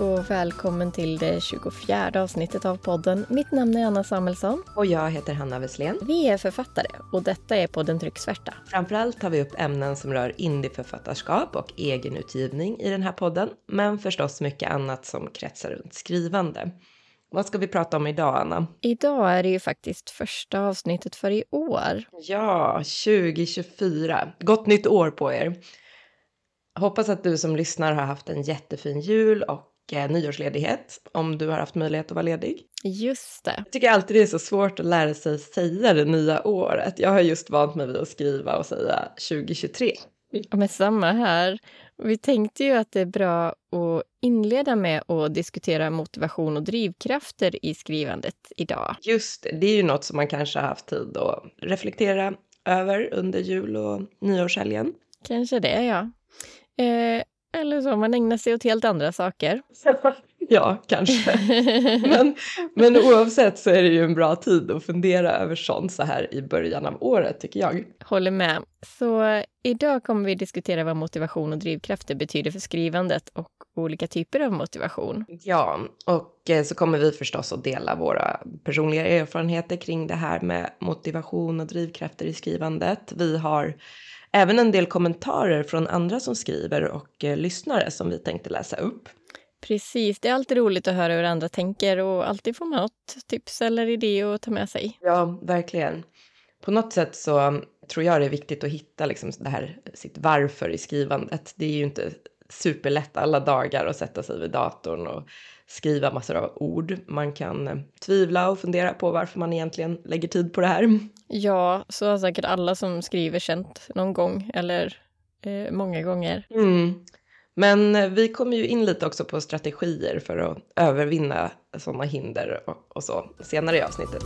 och välkommen till det 24 avsnittet av podden. Mitt namn är Anna Samuelsson. Och jag heter Hanna Wesslén. Vi är författare och detta är podden Trycksvärta. Framförallt tar vi upp ämnen som rör indieförfattarskap och egenutgivning i den här podden, men förstås mycket annat som kretsar runt skrivande. Vad ska vi prata om idag, Anna? Idag är det ju faktiskt första avsnittet för i år. Ja, 2024. Gott nytt år på er! Hoppas att du som lyssnar har haft en jättefin jul och eh, nyårsledighet om du har haft möjlighet att vara ledig. Just det. Jag tycker alltid det är så svårt att lära sig säga det nya året. Jag har just vant mig vid att skriva och säga 2023. Men samma här. Vi tänkte ju att det är bra att inleda med att diskutera motivation och drivkrafter i skrivandet idag. Just det, det är ju något som man kanske har haft tid att reflektera över under jul och nyårshelgen. Kanske det, ja. Eh, eller så, man ägnar sig åt helt andra saker. ja, kanske. men, men oavsett så är det ju en bra tid att fundera över sånt så här i början av året, tycker jag. Håller med. Så idag kommer vi diskutera vad motivation och drivkrafter betyder för skrivandet och olika typer av motivation. Ja, och eh, så kommer vi förstås att dela våra personliga erfarenheter kring det här med motivation och drivkrafter i skrivandet. Vi har även en del kommentarer från andra som skriver och eh, lyssnare som vi tänkte läsa upp. Precis, det är alltid roligt att höra hur andra tänker och alltid får man något tips eller idé att ta med sig. Ja, verkligen. På något sätt så tror jag det är viktigt att hitta liksom det här sitt varför i skrivandet. Det är ju inte superlätt alla dagar att sätta sig vid datorn och skriva massor av ord. Man kan eh, tvivla och fundera på varför man egentligen lägger tid på det här. Ja, så har säkert alla som skriver känt någon gång eller eh, många gånger. Mm. Men eh, vi kommer ju in lite också på strategier för att övervinna sådana hinder och, och så senare i avsnittet.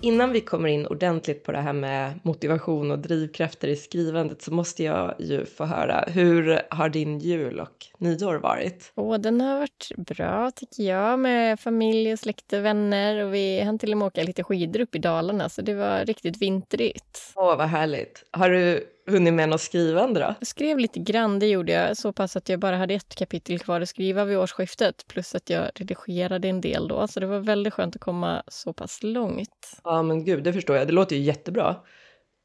Innan vi kommer in ordentligt på det här med motivation och drivkrafter i skrivandet så måste jag ju få höra, hur har din jul och nyår varit? Åh, den har varit bra tycker jag med familj och släkt och vänner och vi hann till och med åka lite skidor upp i Dalarna så det var riktigt vintrigt. Åh, vad härligt. Har du hunnit med något skrivande då? Jag skrev lite grann, det gjorde jag. Så pass att jag bara hade ett kapitel kvar att skriva vid årsskiftet. Plus att jag redigerade en del då. Så det var väldigt skönt att komma så pass långt. Ja men gud, det förstår jag. Det låter ju jättebra.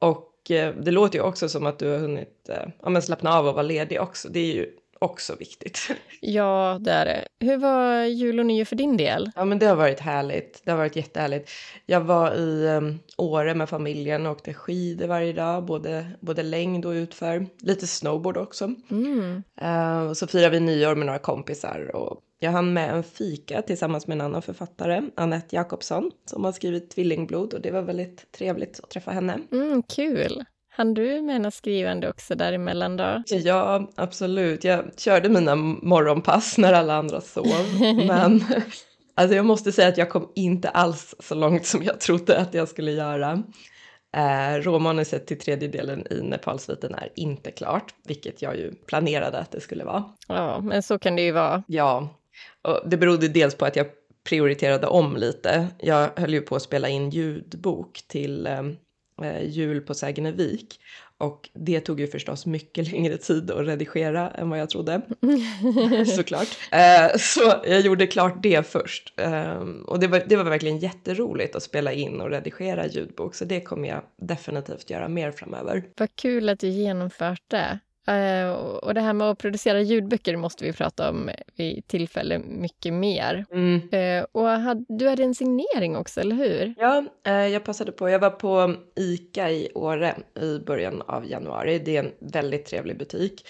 Och eh, det låter ju också som att du har hunnit eh, ja, men slappna av och vara ledig också. Det är ju också viktigt. Ja, det är det. Hur var jul och nyår för din del? Ja, men det har varit härligt. Det har varit jättehärligt. Jag var i um, Åre med familjen och åkte skidor varje dag, både, både längd och utför. Lite snowboard också. Mm. Uh, och så firade vi nyår med några kompisar och jag hann med en fika tillsammans med en annan författare, Annette Jakobsson, som har skrivit Tvillingblod och det var väldigt trevligt att träffa henne. Mm, kul! Han du med något skrivande också däremellan då? Ja, absolut. Jag körde mina morgonpass när alla andra sov. men alltså jag måste säga att jag kom inte alls så långt som jag trodde att jag skulle göra. Eh, råmanuset till tredje delen i Nepalsviten är inte klart, vilket jag ju planerade att det skulle vara. Ja, men så kan det ju vara. Ja, och det berodde dels på att jag prioriterade om lite. Jag höll ju på att spela in ljudbok till eh, Jul på Sägenevik. Och det tog ju förstås mycket längre tid att redigera än vad jag trodde. Såklart. Eh, så jag gjorde klart det först. Eh, och det var, det var verkligen jätteroligt att spela in och redigera ljudbok. Så det kommer jag definitivt göra mer framöver. Vad kul att du genomfört det. Uh, och det här med att producera ljudböcker måste vi prata om vid tillfälle mycket mer. Mm. Uh, och had, du hade en signering också, eller hur? Ja, uh, jag passade på. Jag var på ICA i Åre i början av januari. Det är en väldigt trevlig butik.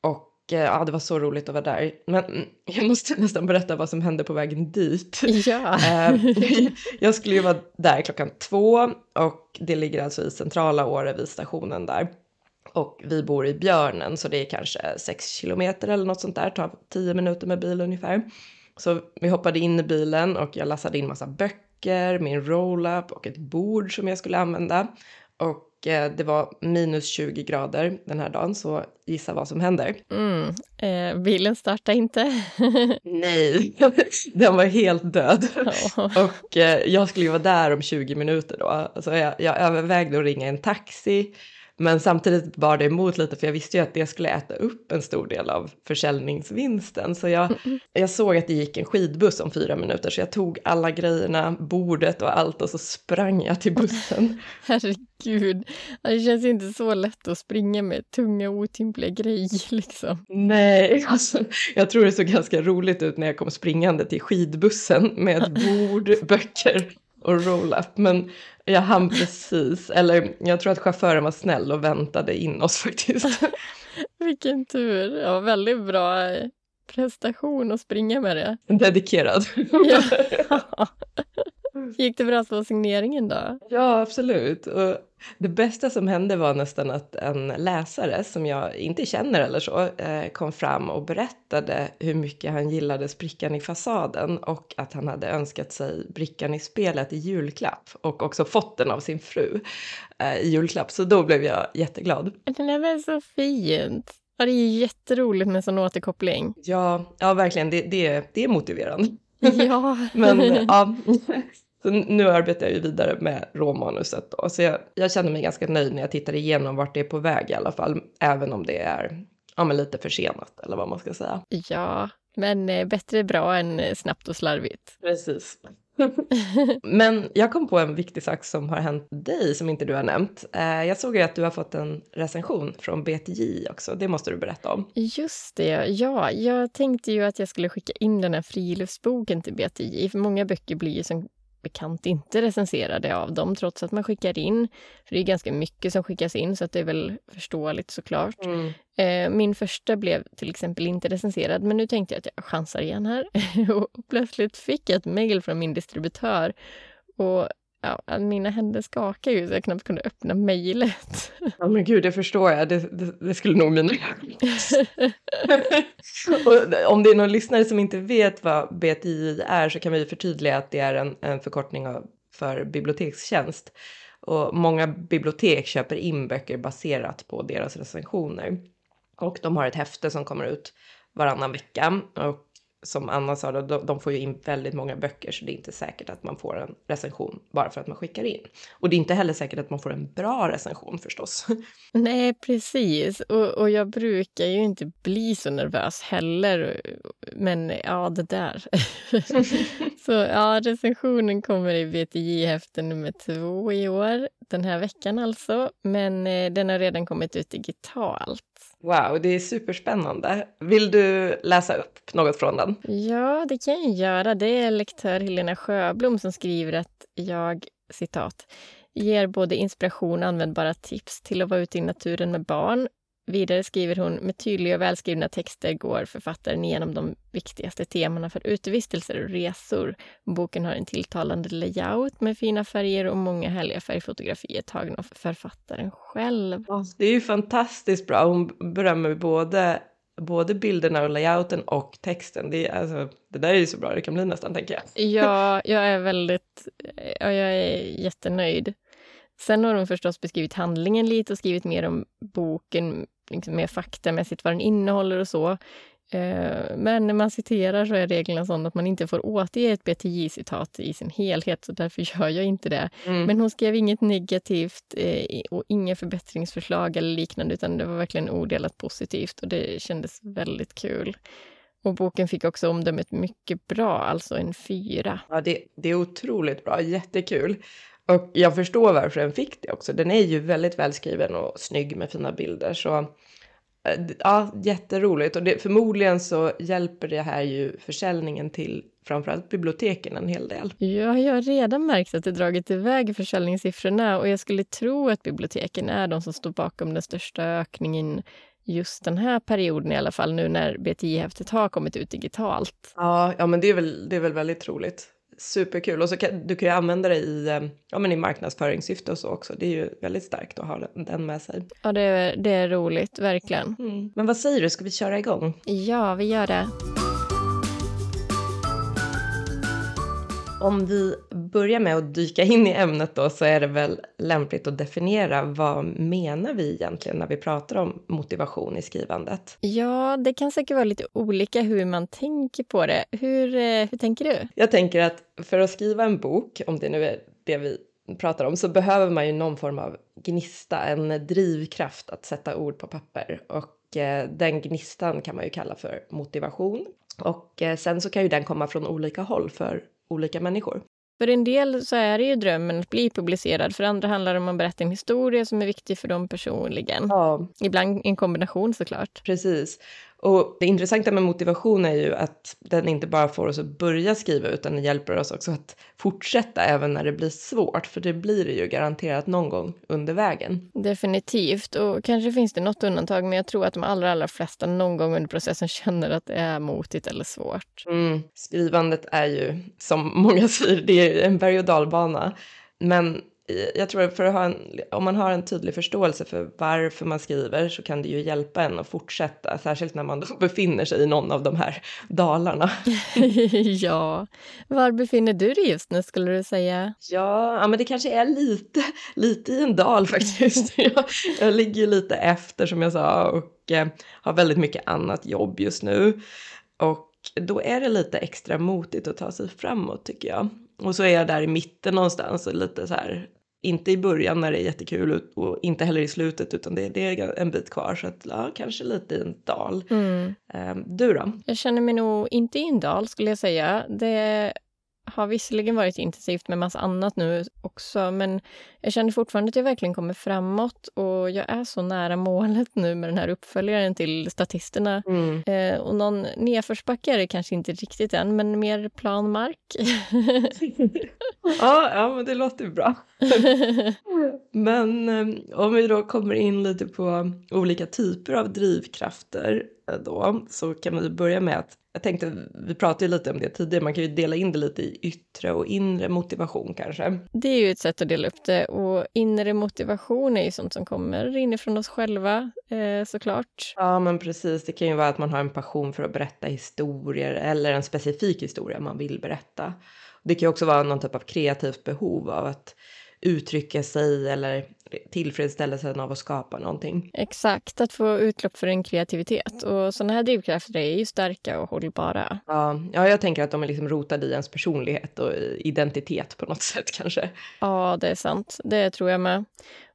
Och ja, det var så roligt att vara där. Men jag måste nästan berätta vad som hände på vägen dit. Ja. jag skulle ju vara där klockan två och det ligger alltså i centrala Åre vid stationen där. Och vi bor i Björnen så det är kanske sex kilometer eller något sånt där, tar tio minuter med bil ungefär. Så vi hoppade in i bilen och jag lassade in massa böcker, min roll-up och ett bord som jag skulle använda. Och eh, det var minus 20 grader den här dagen, så gissa vad som händer. Mm, eh, bilen startade inte. Nej, den var helt död. Oh. Och eh, jag skulle ju vara där om 20 minuter då. Så jag, jag övervägde att ringa en taxi Men samtidigt bar det emot lite för jag visste ju att det skulle äta upp en stor del av försäljningsvinsten. Så jag, jag såg att det gick en skidbuss om fyra minuter så jag tog alla grejerna, bordet och allt och så sprang jag till bussen. Herregud, det känns inte så lätt att springa med tunga otympliga grejer liksom. Nej, alltså, jag tror det såg ganska roligt ut när jag kom springande till skidbussen med ett bord, böcker och roll-up. Men jag hann precis, eller jag tror att chauffören var snäll och väntade in oss faktiskt. Vilken tur, ja, väldigt bra eh, prestation att springa med det. Dedikerad. Ja. Gick det bra på signeringen då? Ja, absolut. Och det bästa som hände var nästan att en läsare som jag inte känner eller så eh, kom fram och berättade hur mycket han gillade sprickan i fasaden och att han hade önskat sig brickan i spelet i julklapp och också fått den av sin fru eh, i julklapp. Så då blev jag jätteglad. Den är väl så fint? Ja, det är jätteroligt med sån återkoppling. Ja, ja verkligen. Det, det, det är motiverande. Ja. Men ja, så nu arbetar jag ju vidare med råmanuset då. Så jag, jag känner mig ganska nöjd när jag tittar igenom vart det är på väg i alla fall. Även om det är ja, men lite försenat eller vad man ska säga. Ja, men eh, bättre bra än eh, snabbt och slarvigt. Precis. Men jag kom på en viktig sak som har hänt dig som inte du har nämnt. Eh, jag såg ju att du har fått en recension från BTJ också. Det måste du berätta om. Just det, ja. Jag tänkte ju att jag skulle skicka in den här friluftsboken till BTJ. För många böcker blir ju som bekant inte recenserade av dem trots att man skickar in. För det är ganska mycket som skickas in så att det är väl förståeligt såklart. Mm. Eh, min första blev till exempel inte recenserad men nu tänkte jag att jag chansar igen här. och plötsligt fick jag ett mejl från min distributör och ja, mina händer skakar ju så jag knappt kunde öppna mejlet. Ja men gud, det förstår jag. Det, det, det skulle nog mina Om det är någon lyssnare som inte vet vad BTI är så kan vi förtydliga att det är en, en förkortning av, för bibliotekstjänst. Och många bibliotek köper in böcker baserat på deras recensioner. Och de har ett häfte som kommer ut varannan vecka. Och som Anna sa, då, de får ju in väldigt många böcker så det är inte säkert att man får en recension bara för att man skickar in. Och det är inte heller säkert att man får en bra recension förstås. Nej, precis. Och, och jag brukar ju inte bli så nervös heller. Men ja, det där. så ja, recensionen kommer i BTJ-häfte nummer två i år. Den här veckan alltså. Men eh, den har redan kommit ut digitalt. Wow, det är superspännande. Vill du läsa upp något från den? Ja, det kan jag göra. Det är lektör Helena Sjöblom som skriver att jag, citat, ger både inspiration och användbara tips till att vara ute i naturen med barn Vidare skriver hon med tydliga och välskrivna texter går författaren igenom de viktigaste temana för utevistelser och resor. Boken har en tilltalande layout med fina färger och många härliga färgfotografier tagna av författaren själv. Det är ju fantastiskt bra. Hon berömmer både, både bilderna och layouten och texten. Det, är, alltså, det där är ju så bra det kan bli nästan, tänker jag. Ja, jag är väldigt... Ja, jag är jättenöjd. Sen har hon förstås beskrivit handlingen lite och skrivit mer om boken, liksom mer faktamässigt vad den innehåller och så. Eh, men när man citerar så är reglerna sådana att man inte får återge ett BTJ-citat i sin helhet, så därför gör jag inte det. Mm. Men hon skrev inget negativt eh, och inga förbättringsförslag eller liknande, utan det var verkligen odelat positivt och det kändes väldigt kul. Och boken fick också omdömet mycket bra, alltså en fyra. Ja, det, det är otroligt bra, jättekul. Och jag förstår varför den fick det också. Den är ju väldigt välskriven och snygg med fina bilder. Så eh, ja, jätteroligt. Och det, förmodligen så hjälper det här ju försäljningen till framförallt biblioteken en hel del. Ja, jag har redan märkt att det dragit iväg försäljningssiffrorna och jag skulle tro att biblioteken är de som står bakom den största ökningen just den här perioden i alla fall, nu när BTI-häftet har kommit ut digitalt. Ja, ja men det är väl, det är väl väldigt troligt superkul. Och så kan, du kan ju använda det i, eh, ja, men i marknadsföringssyfte och så också. Det är ju väldigt starkt att ha den med sig. Ja, det är, det är roligt, verkligen. Mm. Men vad säger du, ska vi köra igång? Ja, vi gör det. Om vi börjar med att dyka in i ämnet då så är det väl lämpligt att definiera vad menar vi egentligen när vi pratar om motivation i skrivandet? Ja, det kan säkert vara lite olika hur man tänker på det. Hur, eh, hur tänker du? Jag tänker att för att skriva en bok, om det nu är det vi pratar om så behöver man ju någon form av gnista, en drivkraft att sätta ord på papper. Och eh, den gnistan kan man ju kalla för motivation. Och eh, sen så kan ju den komma från olika håll för olika människor. För en del så är det ju drömmen att bli publicerad. För andra handlar det om att berätta en historia som är viktig för dem personligen. Ja. Ibland en kombination såklart. Precis. Och det intressanta med motivation är ju att den inte bara får oss att börja skriva utan den hjälper oss också att fortsätta även när det blir svårt. För det blir det ju garanterat någon gång under vägen. Definitivt. Och kanske finns det något undantag men jag tror att de allra, allra flesta någon gång under processen känner att det är motigt eller svårt. Mm. Skrivandet är ju, som många säger, det är en berg och dalbana. Men jag tror för att ha en, om man har en tydlig förståelse för varför man skriver så kan det ju hjälpa en att fortsätta, särskilt när man befinner sig i någon av de här dalarna. ja, var befinner du dig just nu skulle du säga? Ja, ja men det kanske är lite, lite i en dal faktiskt. jag, jag ligger lite efter som jag sa och eh, har väldigt mycket annat jobb just nu. Och då är det lite extra motigt att ta sig framåt tycker jag. Och så är jag där i mitten någonstans och lite så här, inte i början när det är jättekul och inte heller i slutet utan det, det är en bit kvar så att ja, kanske lite i en dal. Mm. Um, du då? Jag känner mig nog inte i en dal skulle jag säga. Det har visserligen varit intensivt med massa annat nu också, men jag känner fortfarande att jag verkligen kommer framåt och jag är så nära målet nu med den här uppföljaren till statisterna. Mm. Eh, och någon nedförsbacke är det kanske inte riktigt än, men mer plan mark. ja, ja, men det låter bra. men eh, om vi då kommer in lite på olika typer av drivkrafter eh, då, så kan vi börja med att jag tänkte, vi pratade ju lite om det tidigare, man kan ju dela in det lite i yttre och inre motivation kanske. Det är ju ett sätt att dela upp det och inre motivation är ju sånt som kommer inifrån oss själva eh, såklart. Ja men precis, det kan ju vara att man har en passion för att berätta historier eller en specifik historia man vill berätta. Det kan ju också vara någon typ av kreativt behov av att uttrycka sig eller tillfredsställelsen av att skapa någonting. Exakt, att få utlopp för en kreativitet. Och sådana här drivkrafter är ju starka och hållbara. Ja, ja, jag tänker att de är liksom rotade i ens personlighet och identitet på något sätt kanske. Ja, det är sant. Det tror jag med.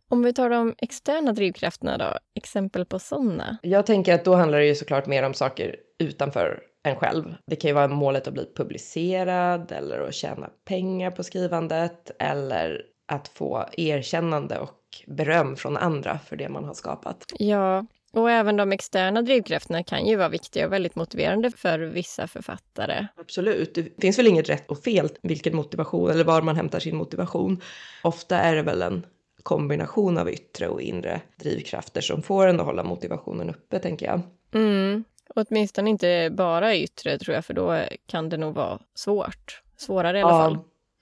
Om vi tar de externa drivkrafterna då, exempel på sådana? Jag tänker att då handlar det ju såklart mer om saker utanför en själv. Det kan ju vara målet att bli publicerad eller att tjäna pengar på skrivandet eller att få erkännande och beröm från andra för det man har skapat. Ja, och även de externa drivkrafterna kan ju vara viktiga och väldigt motiverande för vissa författare. Absolut. Det finns väl inget rätt och fel vilken motivation eller var man hämtar sin motivation. Ofta är det väl en kombination av yttre och inre drivkrafter som får en att hålla motivationen uppe, tänker jag. Mm. åtminstone inte bara yttre, tror jag, för då kan det nog vara svårt. Svårare i alla ja, fall.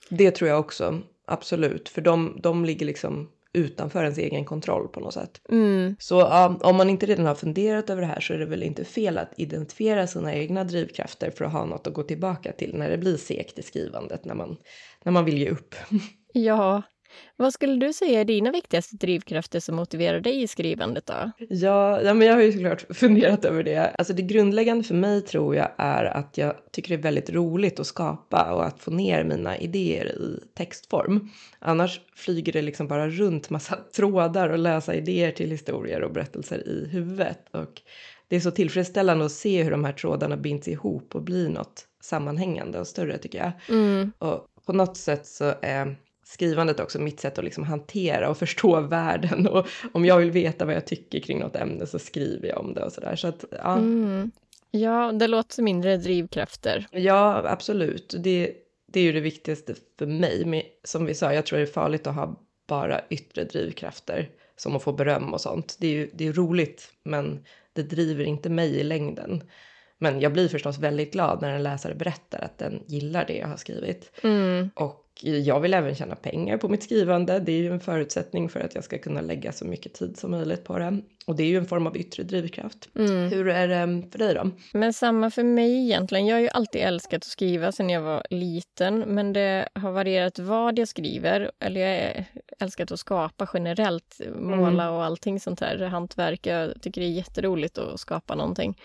Det tror jag också. Absolut, för de, de ligger liksom utanför ens egen kontroll på något sätt. Mm. Så ja, om man inte redan har funderat över det här så är det väl inte fel att identifiera sina egna drivkrafter för att ha något att gå tillbaka till när det blir segt i skrivandet, när man, när man vill ge upp. Ja, vad skulle du säga är dina viktigaste drivkrafter som motiverar dig i skrivandet då? Ja, ja men jag har ju såklart funderat över det. Alltså det grundläggande för mig tror jag är att jag tycker det är väldigt roligt att skapa och att få ner mina idéer i textform. Annars flyger det liksom bara runt massa trådar och lösa idéer till historier och berättelser i huvudet. Och det är så tillfredsställande att se hur de här trådarna binds ihop och blir något sammanhängande och större tycker jag. Mm. Och på något sätt så är skrivandet också mitt sätt att liksom hantera och förstå världen. Och om jag vill veta vad jag tycker kring något ämne så skriver jag om det och sådär. Så att, ja. Mm. ja, det låter mindre drivkrafter. Ja, absolut. Det, det är ju det viktigaste för mig. Men som vi sa, jag tror det är farligt att ha bara yttre drivkrafter som att få beröm och sånt. Det är ju det är roligt, men det driver inte mig i längden. Men jag blir förstås väldigt glad när en läsare berättar att den gillar det jag har skrivit. Mm. Och jag vill även tjäna pengar på mitt skrivande. Det är ju en förutsättning för att jag ska kunna lägga så mycket tid som möjligt på det. Och det är ju en form av yttre drivkraft. Mm. Hur är det för dig då? Men samma för mig egentligen. Jag har ju alltid älskat att skriva sedan jag var liten. Men det har varierat vad jag skriver. Eller jag har älskat att skapa generellt. Måla mm. och allting sånt här. Hantverk. Jag tycker det är jätteroligt att skapa någonting.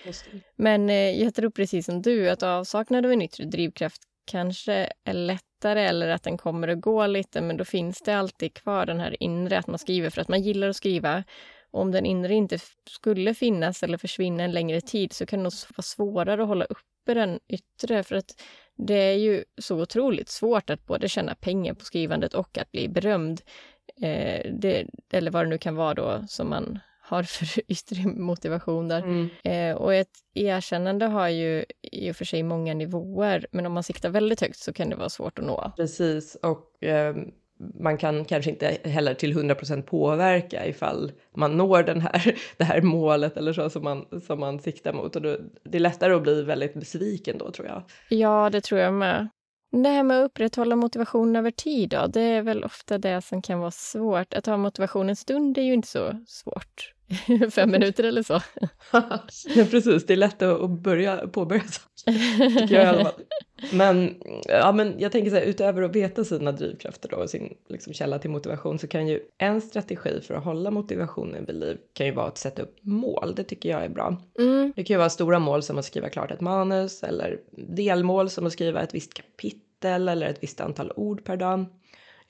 Men eh, jag tror precis som du att avsaknad av en yttre drivkraft kanske är lätt lättare eller att den kommer att gå lite, men då finns det alltid kvar den här inre, att man skriver för att man gillar att skriva. Och om den inre inte skulle finnas eller försvinna en längre tid så kan det nog vara svårare att hålla uppe den yttre, för att det är ju så otroligt svårt att både tjäna pengar på skrivandet och att bli berömd. Eh, det, eller vad det nu kan vara då som man har för yttre motivation där. Mm. Eh, och ett erkännande har ju i och för sig många nivåer, men om man siktar väldigt högt så kan det vara svårt att nå. Precis, och eh, man kan kanske inte heller till 100% påverka ifall man når den här, det här målet eller så som man, som man siktar mot. Och då, det är lättare att bli väldigt besviken då tror jag. Ja, det tror jag med. Det här med att upprätthålla motivation över tid då, det är väl ofta det som kan vara svårt. Att ha motivation en stund är ju inte så svårt. Fem minuter eller så. ja, precis. Det är lätt att börja, påbörja saker, tycker jag i alla fall. Men, ja, men jag tänker så här, utöver att veta sina drivkrafter då, och sin liksom, källa till motivation så kan ju en strategi för att hålla motivationen vid liv kan ju vara att sätta upp mål. Det tycker jag är bra. Mm. Det kan ju vara stora mål som att skriva klart ett manus eller delmål som att skriva ett visst kapitel eller ett visst antal ord per dag.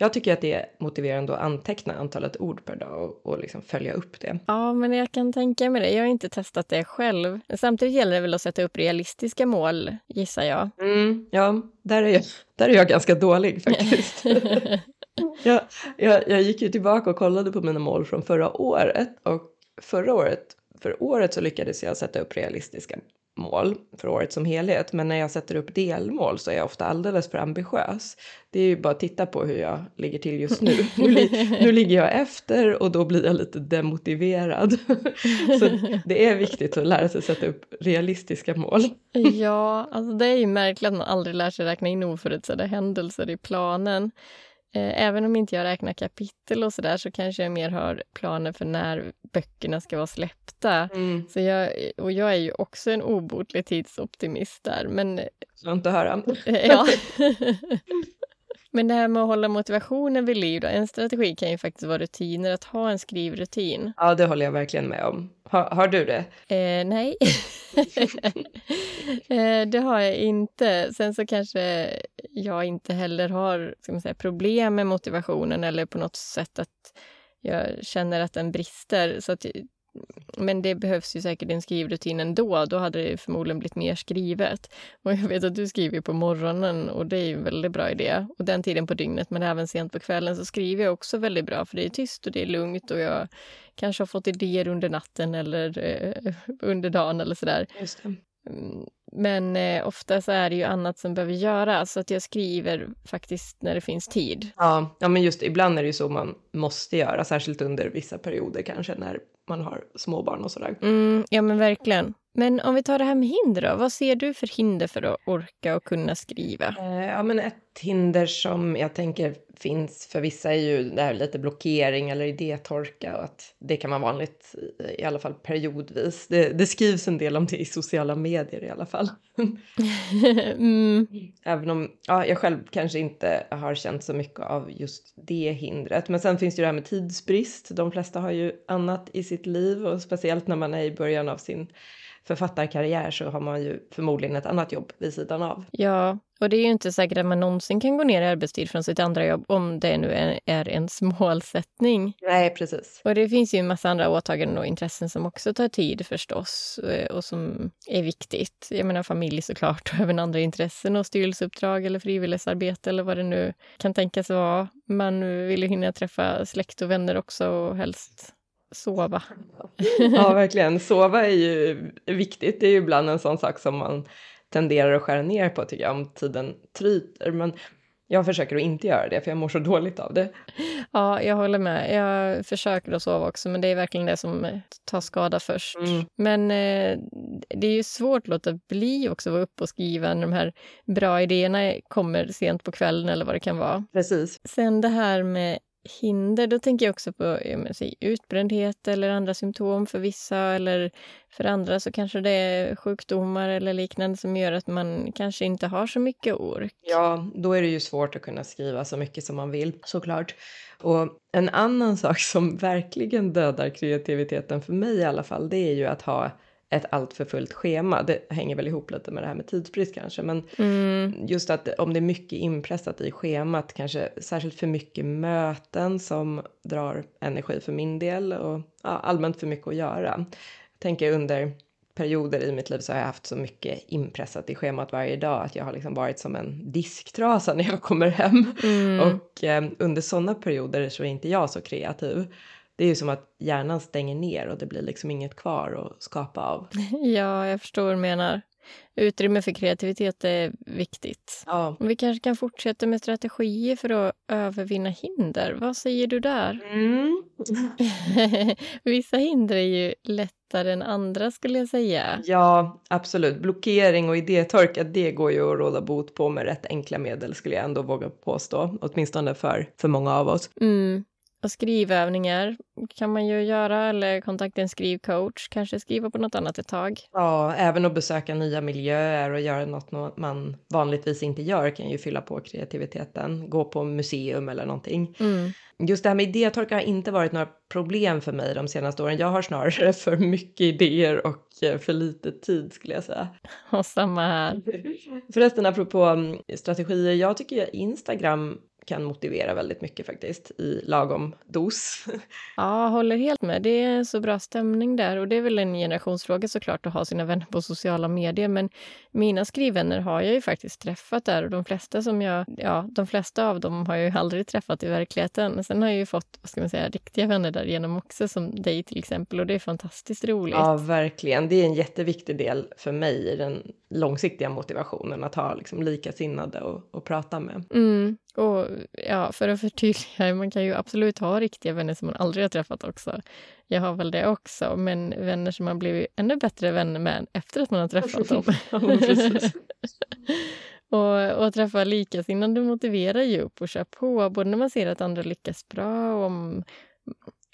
Jag tycker att det är motiverande att anteckna antalet ord per dag och, och liksom följa upp det. Ja, men jag kan tänka mig det. Jag har inte testat det själv. Samtidigt gäller det väl att sätta upp realistiska mål, gissar jag. Mm, ja, där är, jag, där är jag ganska dålig faktiskt. jag, jag, jag gick ju tillbaka och kollade på mina mål från förra året och förra året, för året så lyckades jag sätta upp realistiska mål för året som helhet. Men när jag sätter upp delmål så är jag ofta alldeles för ambitiös. Det är ju bara att titta på hur jag ligger till just nu. Nu, nu ligger jag efter och då blir jag lite demotiverad. så det är viktigt att lära sig sätta upp realistiska mål. ja, alltså det är ju märkligt att man aldrig lär sig räkna in oförutsedda händelser i planen. Eh, även om inte jag räknar kapitel och sådär så kanske jag mer har planer för när böckerna ska vara släppta. Mm. Så jag, och jag är ju också en obotlig tidsoptimist där. Men, Skönt att höra. Eh, ja. Men det här med att hålla motivationen vid liv, då, en strategi kan ju faktiskt vara rutiner, att ha en skrivrutin. Ja, det håller jag verkligen med om. Har, hör du det? Eh, nej, eh, det har jag inte. Sen så kanske jag inte heller har ska man säga, problem med motivationen eller på något sätt att jag känner att den brister. Så att men det behövs ju säkert en skrivrutin ändå. Då hade det förmodligen blivit mer skrivet. Och jag vet att du skriver på morgonen och det är ju en väldigt bra idé. Och den tiden på dygnet, men även sent på kvällen så skriver jag också väldigt bra för det är tyst och det är lugnt och jag kanske har fått idéer under natten eller eh, under dagen eller sådär. Just det. Mm, men eh, ofta så är det ju annat som behöver göras, så att jag skriver faktiskt när det finns tid. Ja, ja men just ibland är det ju så man måste göra, särskilt under vissa perioder kanske när man har småbarn och sådär. Mm, ja men verkligen. Men om vi tar det här med hinder då, vad ser du för hinder för att orka och kunna skriva? Eh, ja men ett hinder som jag tänker finns för vissa är ju det här lite blockering eller idétorka och att det kan vara vanligt i alla fall periodvis. Det, det skrivs en del om det i sociala medier i alla fall. mm. Även om ja, jag själv kanske inte har känt så mycket av just det hindret. Men sen finns det ju det här med tidsbrist. De flesta har ju annat i sitt liv och speciellt när man är i början av sin författarkarriär så har man ju förmodligen ett annat jobb vid sidan av. Ja, och det är ju inte säkert att man någonsin kan gå ner i arbetstid från sitt andra jobb om det nu är, är ens målsättning. Nej, precis. Och det finns ju en massa andra åtaganden och intressen som också tar tid förstås eh, och som är viktigt. Jag menar familj såklart och även andra intressen och styrelseuppdrag eller frivillighetsarbete eller vad det nu kan tänkas vara. Man vill ju hinna träffa släkt och vänner också och helst sova. ja, verkligen. Sova är ju viktigt. Det är ju ibland en sån sak som man tenderar att skära ner på tycker jag om tiden tryter. Men jag försöker att inte göra det för jag mår så dåligt av det. Ja, jag håller med. Jag försöker att sova också men det är verkligen det som tar skada först. Mm. Men eh, det är ju svårt att låta bli också att vara uppe och skriva när de här bra idéerna kommer sent på kvällen eller vad det kan vara. Precis. Sen det här med hinder, då tänker jag också på jag säger, utbrändhet eller andra symptom för vissa eller för andra så kanske det är sjukdomar eller liknande som gör att man kanske inte har så mycket ork. Ja, då är det ju svårt att kunna skriva så mycket som man vill såklart. Och en annan sak som verkligen dödar kreativiteten för mig i alla fall, det är ju att ha ett alltför fullt schema. Det hänger väl ihop lite med det här med tidsbrist kanske, men Mm. just att om det är mycket inpressat i schemat, kanske särskilt för mycket möten som drar energi för min del och ja, allmänt för mycket att göra. Jag tänker under perioder i mitt liv så har jag haft så mycket inpressat i schemat varje dag att jag har liksom varit som en disktrasa när jag kommer hem. Mm. Och eh, under sådana perioder så är inte jag så kreativ. Det är ju som att hjärnan stänger ner och det blir liksom inget kvar att skapa av. Ja, jag förstår vad du menar. Utrymme för kreativitet är viktigt. Ja. Vi kanske kan fortsätta med strategier för att övervinna hinder. Vad säger du där? Mm. Vissa hinder är ju lättare än andra skulle jag säga. Ja, absolut. Blockering och idétorka, det går ju att råda bot på med rätt enkla medel skulle jag ändå våga påstå. Åtminstone för, för många av oss. Mm. Och skrivövningar kan man ju göra eller kontakta en skrivcoach, kanske skriva på något annat ett tag. Ja, även att besöka nya miljöer och göra något nå- man vanligtvis inte gör kan ju fylla på kreativiteten. Gå på museum eller någonting. Mm. Just det här med idétorka har inte varit några problem för mig de senaste åren. Jag har snarare för mycket idéer och eh, för lite tid skulle jag säga. Och samma här. Förresten apropå mm, strategier, jag tycker att Instagram kan motivera väldigt mycket faktiskt i lagom dos. Ja, håller helt med. Det är så bra stämning där. Och det är väl en generationsfråga såklart att ha sina vänner på sociala medier. Men mina skrivvänner har jag ju faktiskt träffat där och de flesta som jag, ja, de flesta av dem har jag ju aldrig träffat i verkligheten. Sen har jag ju fått, vad ska man säga, riktiga vänner där genom också som dig till exempel och det är fantastiskt roligt. Ja, verkligen. Det är en jätteviktig del för mig i den långsiktiga motivationen att ha liksom likasinnade och, och prata med. Mm. Och ja, för att förtydliga, man kan ju absolut ha riktiga vänner som man aldrig har träffat också. Jag har väl det också, men vänner som man blivit ännu bättre vänner med efter att man har träffat dem. Och, och att träffa likasinnade motiverar ju upp och kör på, både när man ser att andra lyckas bra och om,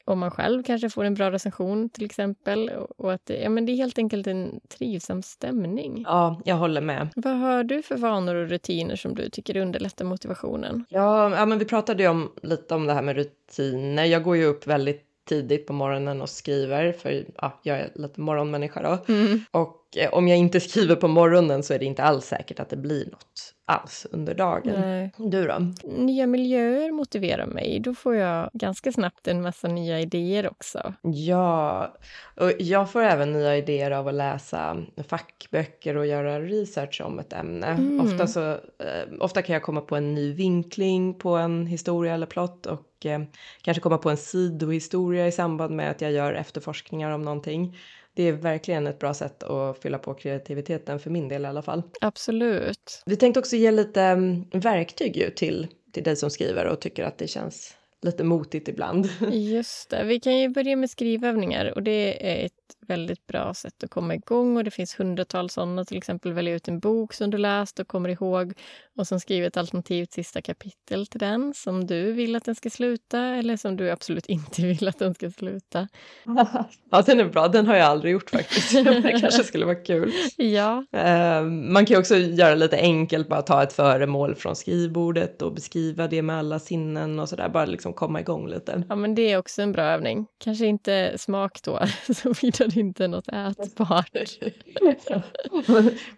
om man själv kanske får en bra recension till exempel. Och, att det, ja, men det är helt enkelt en trivsam stämning. Ja, jag håller med. Vad har du för vanor och rutiner som du tycker underlättar motivationen? Ja, ja men vi pratade ju om, lite om det här med rutiner. Jag går ju upp väldigt tidigt på morgonen och skriver, för ja, jag är lite morgonmänniska då. Mm. Och eh, om jag inte skriver på morgonen så är det inte alls säkert att det blir något alls under dagen. Nej. Du då? Nya miljöer motiverar mig. Då får jag ganska snabbt en massa nya idéer också. Ja, och jag får även nya idéer av att läsa fackböcker och göra research om ett ämne. Mm. Ofta, så, eh, ofta kan jag komma på en ny vinkling på en historia eller plott och eh, kanske komma på en sidohistoria i samband med att jag gör efterforskningar om någonting. Det är verkligen ett bra sätt att fylla på kreativiteten för min del i alla fall. Absolut. Vi tänkte också ge lite mm, verktyg ju till, till dig som skriver och tycker att det känns lite motigt ibland. Just det. Vi kan ju börja med skrivövningar och det är ett väldigt bra sätt att komma igång och det finns hundratals sådana. Till exempel välja ut en bok som du läst och kommer ihåg och sen skriva ett alternativt sista kapitel till den som du vill att den ska sluta eller som du absolut inte vill att den ska sluta. ja, den är bra. Den har jag aldrig gjort faktiskt. det kanske skulle vara kul. Ja, Eh, man kan ju också göra lite enkelt, bara ta ett föremål från skrivbordet och beskriva det med alla sinnen och sådär. Bara liksom komma igång lite. ja men det är också en bra övning. Kanske inte smak då, såvida det inte något ätbart.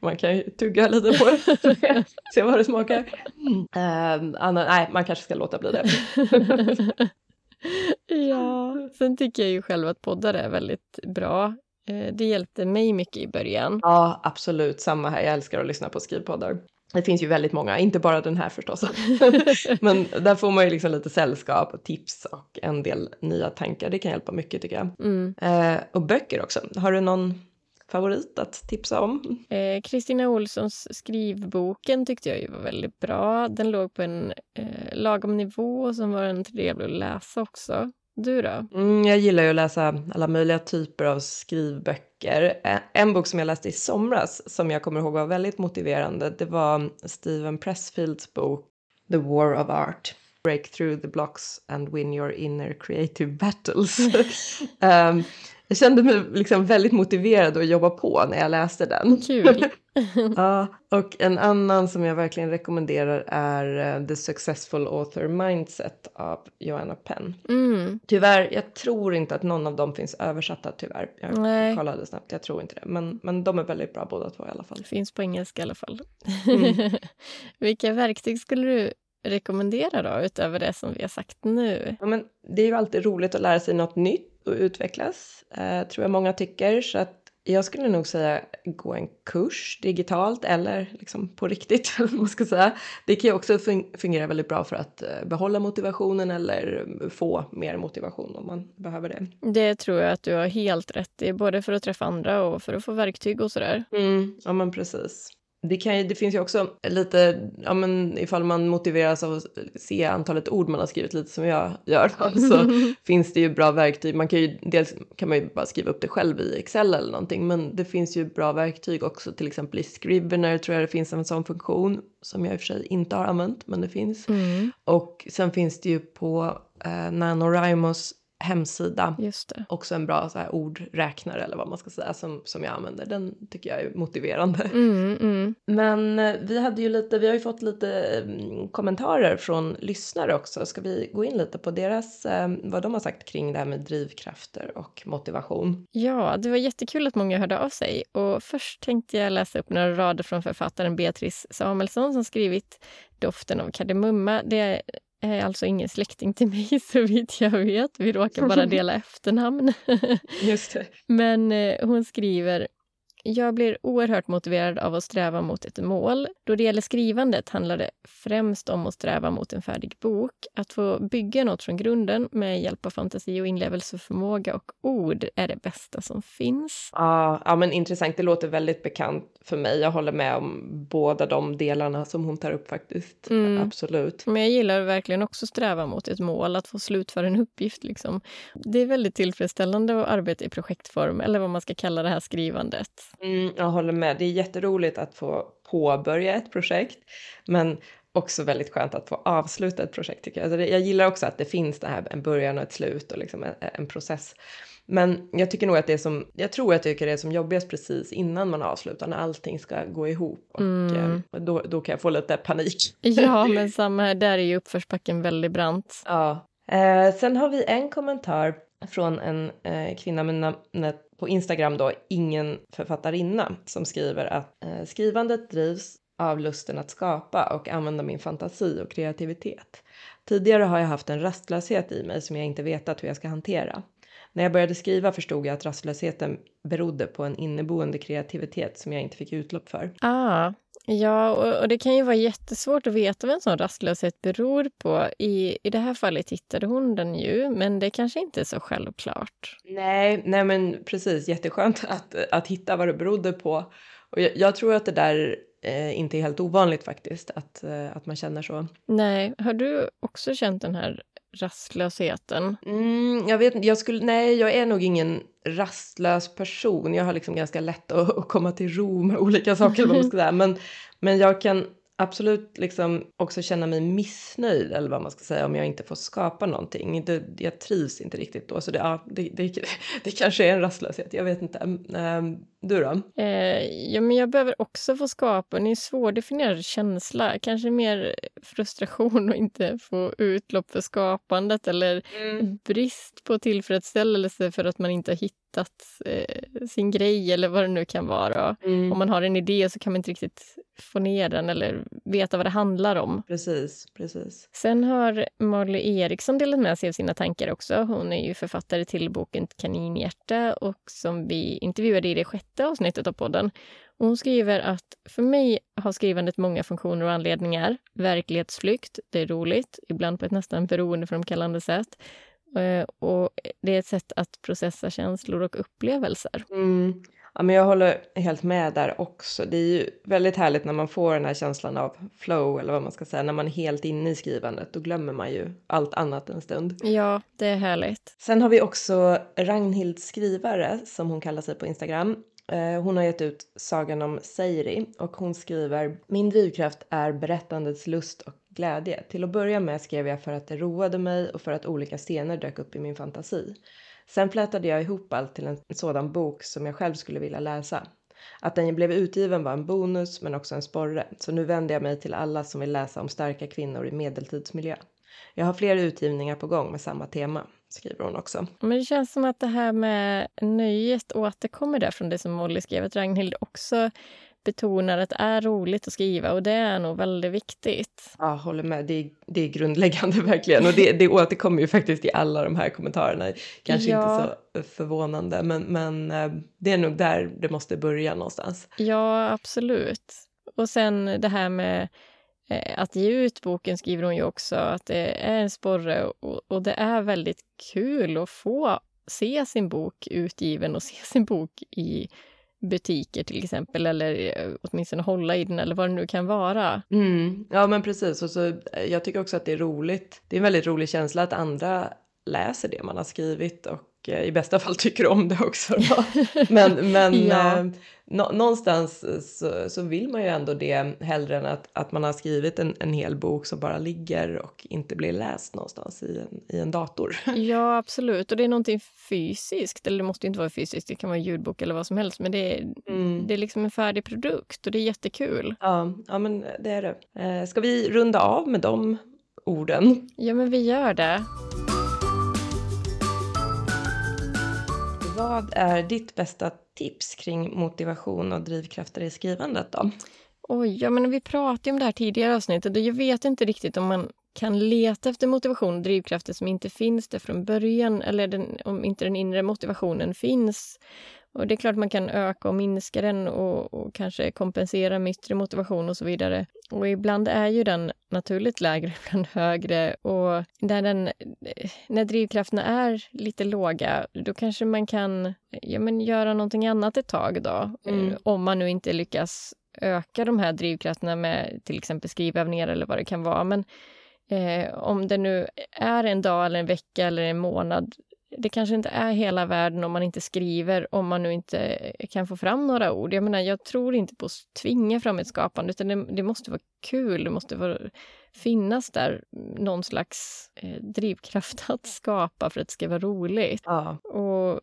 man kan ju tugga lite på det, se vad det smakar. Eh, Anna, nej, man kanske ska låta bli det. ja, sen tycker jag ju själv att poddar är väldigt bra. Eh, Det hjälpte mig mycket i början. Ja, absolut. Samma här. Jag älskar att lyssna på skrivpoddar. Det finns ju väldigt många, inte bara den här förstås. Men där får man ju liksom lite sällskap och tips och en del nya tankar. Det kan hjälpa mycket tycker jag. Mm. Eh, och böcker också. Har du någon favorit att tipsa om? Eh, Kristina Olssons skrivboken tyckte jag ju var väldigt bra. Den låg på en eh, lagom nivå som var den trevlig att läsa också. Du då? Mm, jag gillar ju att läsa alla möjliga typer av skrivböcker. En bok som jag läste i somras som jag kommer ihåg var väldigt motiverande. Det var Steven Pressfields bok The War of Art. Break through the blocks and win your inner creative battles. Ehm, jag kände mig liksom väldigt motiverad att jobba på när jag läste den. Kul. ja, och en annan som jag verkligen rekommenderar är uh, The Successful Author Mindset av Joanna Penn. Mm. Tyvärr, jag tror inte att någon av dem finns översatta tyvärr. Jag Nej. kollade snabbt, jag tror inte det. Men, men de är väldigt bra båda två i alla fall. Finns på engelska i alla fall. Mm. Vilka verktyg skulle du rekommendera då, utöver det som vi har sagt nu? Ja, men det är ju alltid roligt att lära sig något nytt och utvecklas, eh, tror jag många tycker. Så att jag skulle nog säga gå en kurs digitalt eller liksom på riktigt. man ska säga. Det kan ju också fun- fungera väldigt bra för att eh, behålla motivationen eller få mer motivation om man behöver det. Det tror jag att du har helt rätt i, både för att träffa andra och för att få verktyg och sådär. Mm, ja men precis. Det, kan det finns ju också lite, ja men ifall man motiveras av att se antalet ord man har skrivit lite som jag gör så finns det ju bra verktyg. Man kan ju, dels kan man ju bara skriva upp det själv i Excel eller någonting men det finns ju bra verktyg också till exempel i Scrivener tror jag det finns en sån funktion som jag i och för sig inte har använt men det finns. Mm, Och sen finns det ju på eh, NaNoWriMos hemsida också en bra så här, ordräknare eller vad man ska säga som, som jag använder. Den tycker jag är motiverande. Mm, mm. Men eh, vi hade ju lite, vi har ju fått lite mm, kommentarer från lyssnare också. Ska vi gå in lite på deras, eh, vad de har sagt kring det här med drivkrafter och motivation? Ja, det var jättekul att många hörde av sig. Och först tänkte jag läsa upp några rader från författaren Beatrice Samuelsson som skrivit Doften av kardemumma. Det är alltså ingen släkting till mig så vitt jag vet. Vi råkar bara dela efternamn. Just det. Men eh, hon skriver jag blir oerhört motiverad av att sträva mot ett mål. Då det gäller skrivandet handlar det främst om att sträva mot en färdig bok. Att få bygga något från grunden med hjälp av fantasi och inlevelseförmåga och ord är det bästa som finns. Ja, ja, men intressant. Det låter väldigt bekant för mig. Jag håller med om båda de delarna som hon tar upp faktiskt. Mm. Absolut. Men jag gillar verkligen också sträva mot ett mål, att få slutföra en uppgift. Liksom. Det är väldigt tillfredsställande att arbeta i projektform, eller vad man ska kalla det här skrivandet. Mm, jag håller med. Det är jätteroligt att få påbörja ett projekt, men också väldigt skönt att få avsluta ett projekt tycker jag. Alltså det, jag gillar också att det finns det här en början och ett slut och liksom en, en process. Men jag tycker nog att det är som, jag tror att jag tycker det är som jobbigast precis innan man avslutar, när allting ska gå ihop. Och Mm. eh, då, då kan jag få lite panik. Ja, men samma här. Där är ju uppförsbacken väldigt brant. Ja. Eh, sen har vi en kommentar från en eh, kvinna med namnet på Instagram då, ingen författarinna, som skriver att eh, skrivandet drivs av lusten att skapa och använda min fantasi och kreativitet. Tidigare har jag haft en rastlöshet i mig som jag inte vetat hur jag ska hantera. När jag började skriva förstod jag att rastlösheten berodde på en inneboende kreativitet som jag inte fick utlopp för. Ah, ja, och, och det kan ju vara jättesvårt att veta vad en sån rastlöshet beror på. I, I det här fallet hittade hon den ju, men det kanske inte är så självklart. Nej, nej men precis, jätteskönt att, att hitta vad det berodde på. Och jag, jag tror att det där eh, inte är helt ovanligt faktiskt, att, eh, att man känner så. Nej, har du också känt den här rastlösheten? Mm, jag vet jag skulle, nej jag är nog ingen rastlös person. Jag har liksom ganska lätt att, att komma till ro med olika saker, vad man ska säga. Men, men jag kan absolut liksom också känna mig missnöjd eller vad man ska säga om jag inte får skapa någonting. Det, jag trivs inte riktigt då så det, ja, det, det, det kanske är en rastlöshet, jag vet inte. Um, du då? Eh, ja, men jag behöver också få skapa en svårdefinierad känsla. Kanske mer frustration och inte få utlopp för skapandet eller brist på tillfredsställelse för att man inte har hittat eh, sin grej eller vad det nu kan vara. Mm. Om man har en idé så kan man inte riktigt få ner den eller veta vad det handlar om. Precis, precis. Sen har Molly Eriksson delat med sig av sina tankar också. Hon är ju författare till boken Kaninhjärta och som vi intervjuade i det sjätte avsnittet av podden. Och hon skriver att för mig har skrivandet många funktioner och anledningar. Verklighetsflykt, det är roligt, ibland på ett nästan beroendeframkallande sätt. Eh, Och det är ett sätt att processa känslor och upplevelser. Mm. Ja, men jag håller helt med där också. Det är ju väldigt härligt när man får den här känslan av flow eller vad man ska säga, när man är helt inne i skrivandet. Då glömmer man ju allt annat en stund. Ja, det är härligt. Sen har vi också Ragnhild Skrivare som hon kallar sig på Instagram. Eh, Hon har gett ut Sagan om Seiri och hon skriver Min drivkraft är berättandets lust och glädje. Till att börja med skrev jag för att det roade mig och för att olika scener dök upp i min fantasi. Sen flätade jag ihop allt till en sådan bok som jag själv skulle vilja läsa. Att den blev utgiven var en bonus men också en sporre. Så nu vänder jag mig till alla som vill läsa om starka kvinnor i medeltidsmiljö. Jag har fler utgivningar på gång med samma tema, skriver hon också. Men det känns som att det här med nöjet återkommer där från det som Molly skrev, att Ragnhild också betonar att det är roligt att skriva och det är nog väldigt viktigt. Ja, håller med. Det är, det är grundläggande verkligen och det, det återkommer ju faktiskt i alla de här kommentarerna. Kanske ja. inte så förvånande, men, men eh, det är nog där det måste börja någonstans. Ja, absolut. Och sen det här med eh, att ge ut boken skriver hon ju också att det är en sporre och, och det är väldigt kul att få se sin bok utgiven och se sin bok i butiker till exempel eller eh, åtminstone hålla i den eller vad det nu kan vara. Mm. Ja men precis och så eh, jag tycker också att det är roligt. Det är en väldigt rolig känsla att andra läser det man har skrivit och Eh, i bästa fall tycker om det också. men men ja. eh, nå, någonstans så, så, vill man ju ändå det hellre än att, att man har skrivit en, en hel bok som bara ligger och inte blir läst någonstans i en, i en dator. ja, absolut. Och det är någonting fysiskt, eller det måste inte vara fysiskt, det kan vara ljudbok eller vad som helst, men det är, mm. det är liksom en färdig produkt och det är jättekul. Ja, ja men det är det. Eh, ska vi runda av med de orden? Ja, men vi gör det. Vad är ditt bästa tips kring motivation och drivkrafter i skrivandet då? Oj, ja men vi pratade om det här tidigare avsnittet och jag vet inte riktigt om man kan leta efter motivation och drivkrafter som inte finns där från början eller den, om inte den inre motivationen finns. Och Det är klart man kan öka och minska den och, och, kanske kompensera med yttre motivation och så vidare. Och ibland är ju den naturligt lägre, ibland högre. Och där den, när drivkrafterna är lite låga, då kanske man kan ja, men göra någonting annat ett tag då. Mm. Om man nu inte lyckas öka de här drivkrafterna med till exempel skrivövningar eller vad det kan vara. Men eh, om det nu är en dag eller en vecka eller en månad det kanske inte är hela världen om man inte skriver, om man nu inte kan få fram några ord. Jag menar, jag tror inte på att tvinga fram ett skapande, utan det, det måste vara kul, det måste vara, finnas där någon slags eh, drivkraft att skapa för att det ska vara roligt. Ja. Och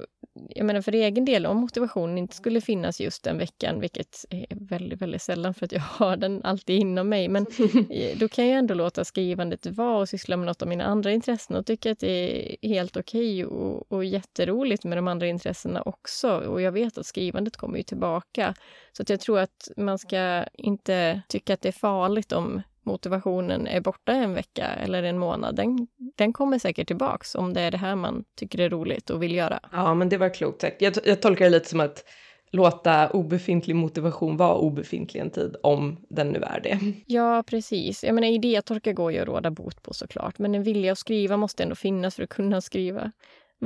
jag menar för egen del, om motivationen inte skulle finnas just den veckan, vilket är väldigt, väldigt sällan för att jag har den alltid inom mig, men då kan jag ändå låta skrivandet vara och syssla med något av mina andra intressen och tycka att det är helt okej okay och, och jätteroligt med de andra intressena också. Och jag vet att skrivandet kommer ju tillbaka. Så att jag tror att man ska inte tycka att det är farligt om motivationen är borta en vecka eller en månad, den, den kommer säkert tillbaks om det är det här man tycker är roligt och vill göra. Ja, men det var klokt sagt. Jag, jag tolkar det lite som att låta obefintlig motivation vara obefintlig en tid, om den nu är det. Ja, precis. Jag menar, idétorka går ju att råda bot på såklart, men en vilja att skriva måste ändå finnas för att kunna skriva.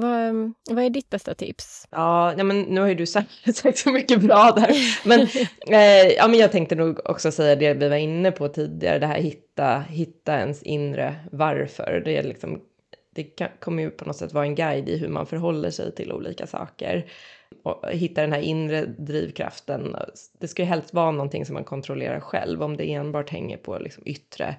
Vad, vad är ditt bästa tips? Ja, ja men nu har ju du sagt, sagt så mycket bra där. Men, eh, ja, men jag tänkte nog också säga det vi var inne på tidigare, det här hitta, hitta ens inre varför. Det, är liksom, det kan, kommer ju på något sätt vara en guide i hur man förhåller sig till olika saker. Och hitta den här inre drivkraften. Det ska ju helst vara någonting som man kontrollerar själv. Om det enbart hänger på liksom yttre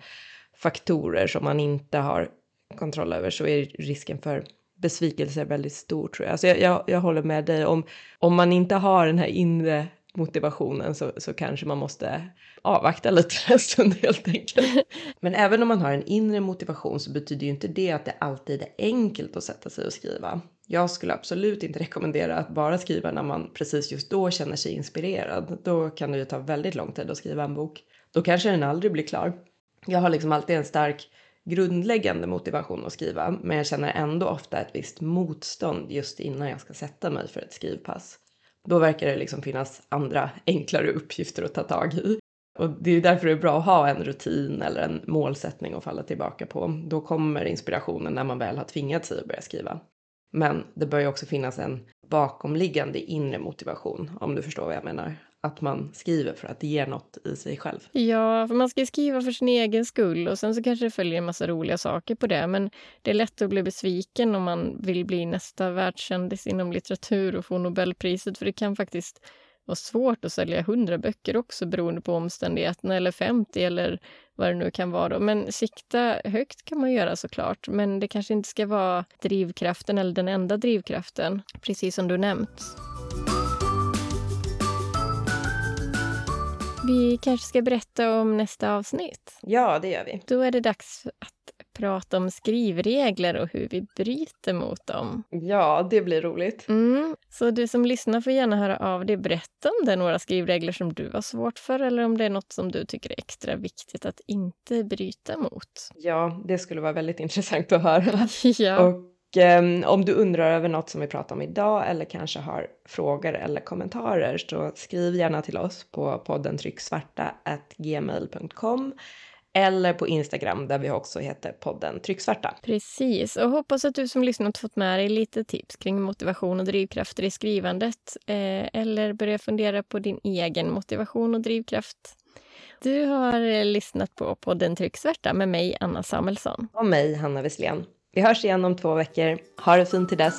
faktorer som man inte har kontroll över så är risken för besvikelse är väldigt stor tror jag. Alltså jag, jag, jag håller med dig om, om man inte har den här inre motivationen så, så kanske man måste avvakta lite en stund helt enkelt. Men även om man har en inre motivation så betyder ju inte det att det alltid är enkelt att sätta sig och skriva. Jag skulle absolut inte rekommendera att bara skriva när man precis just då känner sig inspirerad. Då kan det ju ta väldigt lång tid att skriva en bok. Då kanske den aldrig blir klar. Jag har liksom alltid en stark grundläggande motivation att skriva, men jag känner ändå ofta ett visst motstånd just innan jag ska sätta mig för ett skrivpass. Då verkar det liksom finnas andra enklare uppgifter att ta tag i. Och det är därför det är bra att ha en rutin eller en målsättning att falla tillbaka på. Då kommer inspirationen när man väl har tvingat sig att börja skriva. Men det bör ju också finnas en bakomliggande inre motivation, om du förstår vad jag menar att man skriver för att det ger något i sig själv. Ja, för man ska skriva för sin egen skull och sen så kanske det följer en massa roliga saker på det. Men det är lätt att bli besviken om man vill bli nästa världskändis inom litteratur och få Nobelpriset. För det kan faktiskt vara svårt att sälja hundra böcker också beroende på omständigheterna eller 50 eller vad det nu kan vara. Då. Men sikta högt kan man göra såklart, men det kanske inte ska vara drivkraften eller den enda drivkraften, precis som du nämnt. Vi kanske ska berätta om nästa avsnitt? Ja, det gör vi. Då är det dags att prata om skrivregler och hur vi bryter mot dem. Ja, det blir roligt. Mm. Så du som lyssnar får gärna höra av dig. Berätta om det är några skrivregler som du har svårt för eller om det är något som du tycker är extra viktigt att inte bryta mot. Ja, det skulle vara väldigt intressant att höra. ja. Och om du undrar över något som vi pratar om idag eller kanske har frågor eller kommentarer så skriv gärna till oss på podden trycksvarta@gmail.com eller på Instagram där vi också heter podden Trycksvarta. Precis, och hoppas att du som lyssnat fått med dig lite tips kring motivation och drivkrafter i skrivandet eh, eller börja fundera på din egen motivation och drivkraft. Du har lyssnat på podden Trycksvärta med mig, Anna Samuelsson. Och mig, Hanna Wesslén. Vi hörs igen om två veckor. Ha det fint till dess.